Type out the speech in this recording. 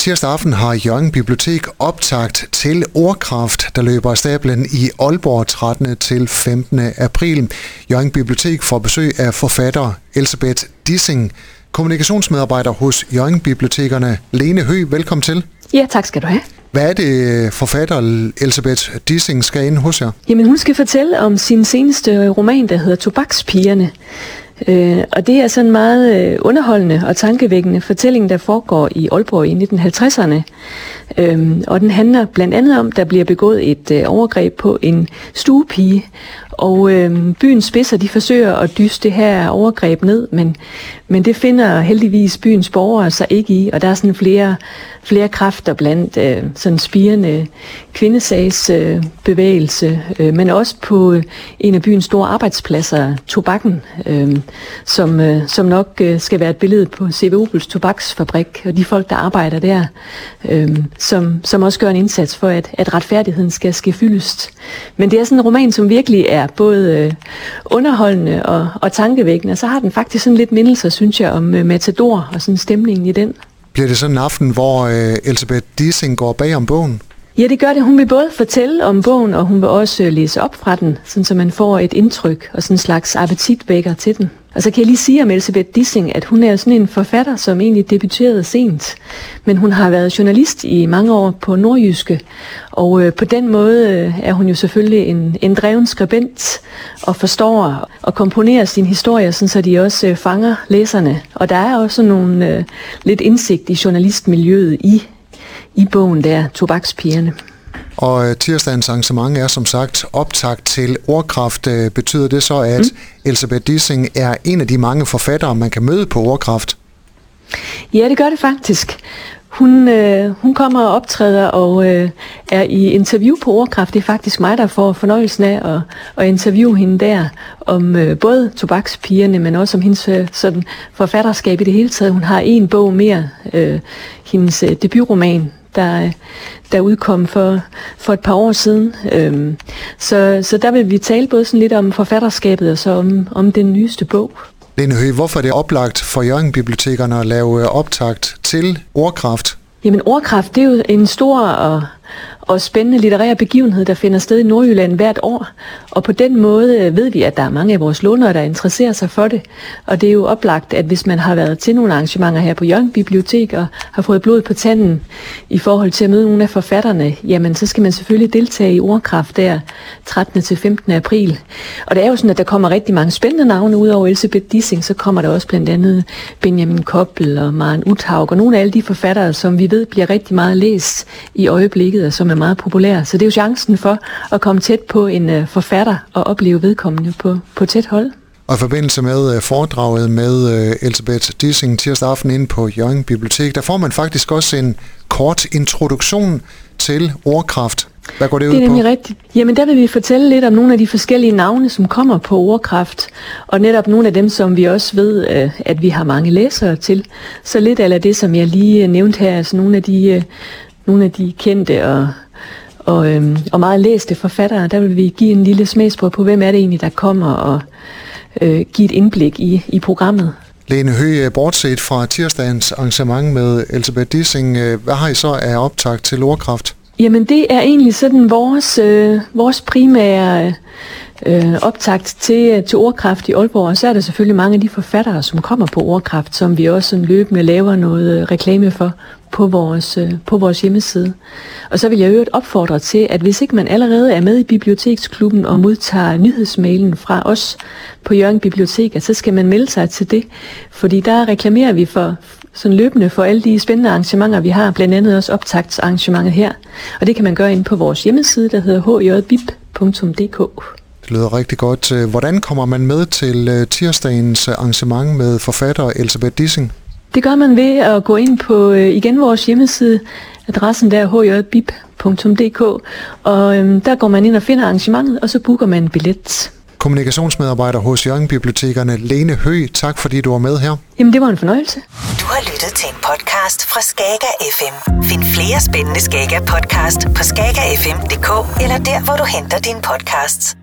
Tirsdag aften har Jørgen Bibliotek optagt til Ordkraft, der løber af stablen i Aalborg 13. til 15. april. Jørgen Bibliotek får besøg af forfatter Elisabeth Dissing, kommunikationsmedarbejder hos Jørgen Bibliotekerne. Lene Hø, velkommen til. Ja, tak skal du have. Hvad er det, forfatter Elisabeth Dissing skal ind hos jer? Jamen, hun skal fortælle om sin seneste roman, der hedder Tobakspigerne. Øh, og det er sådan en meget øh, underholdende og tankevækkende fortælling, der foregår i Aalborg i 1950'erne. Øhm, og den handler blandt andet om, der bliver begået et øh, overgreb på en stuepige, og øh, byens spidser, de forsøger at dyste det her overgreb ned, men, men det finder heldigvis byens borgere sig ikke i, og der er sådan flere, flere kræfter blandt øh, sådan spirende kvindesagsbevægelse, øh, øh, men også på en af byens store arbejdspladser, Tobakken, øh, som, øh, som nok øh, skal være et billede på C.V. Opels tobaksfabrik, og de folk, der arbejder der, øh, som, som også gør en indsats for, at, at retfærdigheden skal ske fyldest. Men det er sådan en roman, som virkelig er både øh, underholdende og, og tankevækkende, og så har den faktisk sådan lidt mindelser, synes jeg, om øh, Matador og sådan stemningen i den. Bliver det sådan en aften, hvor øh, Elisabeth Dissing går bag om bogen? Ja, det gør det. Hun vil både fortælle om bogen, og hun vil også øh, læse op fra den, sådan så man får et indtryk og sådan en slags appetitvækker til den. Og så kan jeg lige sige om Elisabeth Dissing, at hun er sådan en forfatter, som egentlig debuterede sent. Men hun har været journalist i mange år på Nordjyske. Og øh, på den måde øh, er hun jo selvfølgelig en, en dreven skribent og forstår og komponerer sine historier, sådan så de også øh, fanger læserne. Og der er også nogle øh, lidt indsigt i journalistmiljøet i, i bogen der, Tobakspigerne. Og øh, tirsdagens arrangement er som sagt optagt til Ordkraft. Øh, betyder det så, at mm. Elisabeth Dissing er en af de mange forfattere, man kan møde på Ordkraft? Ja, det gør det faktisk. Hun, øh, hun kommer og optræder og øh, er i interview på Ordkraft. Det er faktisk mig, der får fornøjelsen af at, at interviewe hende der om øh, både tobakspigerne, men også om hendes øh, sådan, forfatterskab i det hele taget. Hun har en bog mere, øh, hendes øh, debutroman, der, der udkom for, for et par år siden. Øhm, så, så der vil vi tale både sådan lidt om forfatterskabet og så om, om den nyeste bog. Lene Høgh, hvorfor er det oplagt for Jørgen Bibliotekerne at lave øh, optagt til Ordkraft? Jamen Ordkraft, det er jo en stor og og spændende litterære begivenhed, der finder sted i Nordjylland hvert år. Og på den måde øh, ved vi, at der er mange af vores lånere, der interesserer sig for det. Og det er jo oplagt, at hvis man har været til nogle arrangementer her på Jørgen Bibliotek og har fået blod på tanden i forhold til at møde nogle af forfatterne, jamen så skal man selvfølgelig deltage i Ordkraft der 13. til 15. april. Og det er jo sådan, at der kommer rigtig mange spændende navne ud over Elisabeth Dissing, så kommer der også blandt andet Benjamin Koppel og Maren Uthaug og nogle af alle de forfattere, som vi ved bliver rigtig meget læst i øjeblikket og som er meget populær. Så det er jo chancen for at komme tæt på en uh, forfatter og opleve vedkommende på, på tæt hold. Og i forbindelse med uh, foredraget med uh, Elisabeth Dissing tirsdag aften inde på Jørgen Bibliotek, der får man faktisk også en kort introduktion til ordkraft. Hvad går det, det ud på? Det er nemlig rigtigt. Jamen der vil vi fortælle lidt om nogle af de forskellige navne, som kommer på ordkraft, og netop nogle af dem, som vi også ved, at vi har mange læsere til. Så lidt af det, som jeg lige nævnte her, altså nogle af de, nogle af de kendte og og, øhm, og meget læste forfattere, der vil vi give en lille smagsprøve på, hvem er det egentlig, der kommer og øh, give et indblik i, i programmet. Lene Høgh, bortset fra tirsdagens arrangement med Elisabeth Dissing, øh, hvad har I så af optag til Ordkraft? Jamen det er egentlig sådan vores, øh, vores primære øh, optakt til, øh, til Ordkraft i Aalborg, og så er der selvfølgelig mange af de forfattere, som kommer på Ordkraft, som vi også sådan løbende laver noget øh, reklame for på vores, øh, på vores hjemmeside. Og så vil jeg øvrigt opfordre til, at hvis ikke man allerede er med i Biblioteksklubben og modtager nyhedsmailen fra os på Jørgen Bibliotek, så skal man melde sig til det, fordi der reklamerer vi for sådan løbende for alle de spændende arrangementer, vi har, blandt andet også optagtsarrangementet her. Og det kan man gøre inde på vores hjemmeside, der hedder hjbib.dk. Lyder rigtig godt. Hvordan kommer man med til øh, tirsdagens arrangement med forfatter Elisabeth Dissing? Det gør man ved at gå ind på øh, igen vores hjemmeside. Adressen der er hjbib.dk, og øhm, der går man ind og finder arrangementet, og så booker man en billet. Kommunikationsmedarbejder hos Jørgen Bibliotekerne, Lene Hø, tak fordi du var med her. Jamen, det var en fornøjelse. Du har lyttet til en podcast fra Skager FM. Find flere spændende Skager podcast på skagerfm.dk eller der, hvor du henter dine podcasts.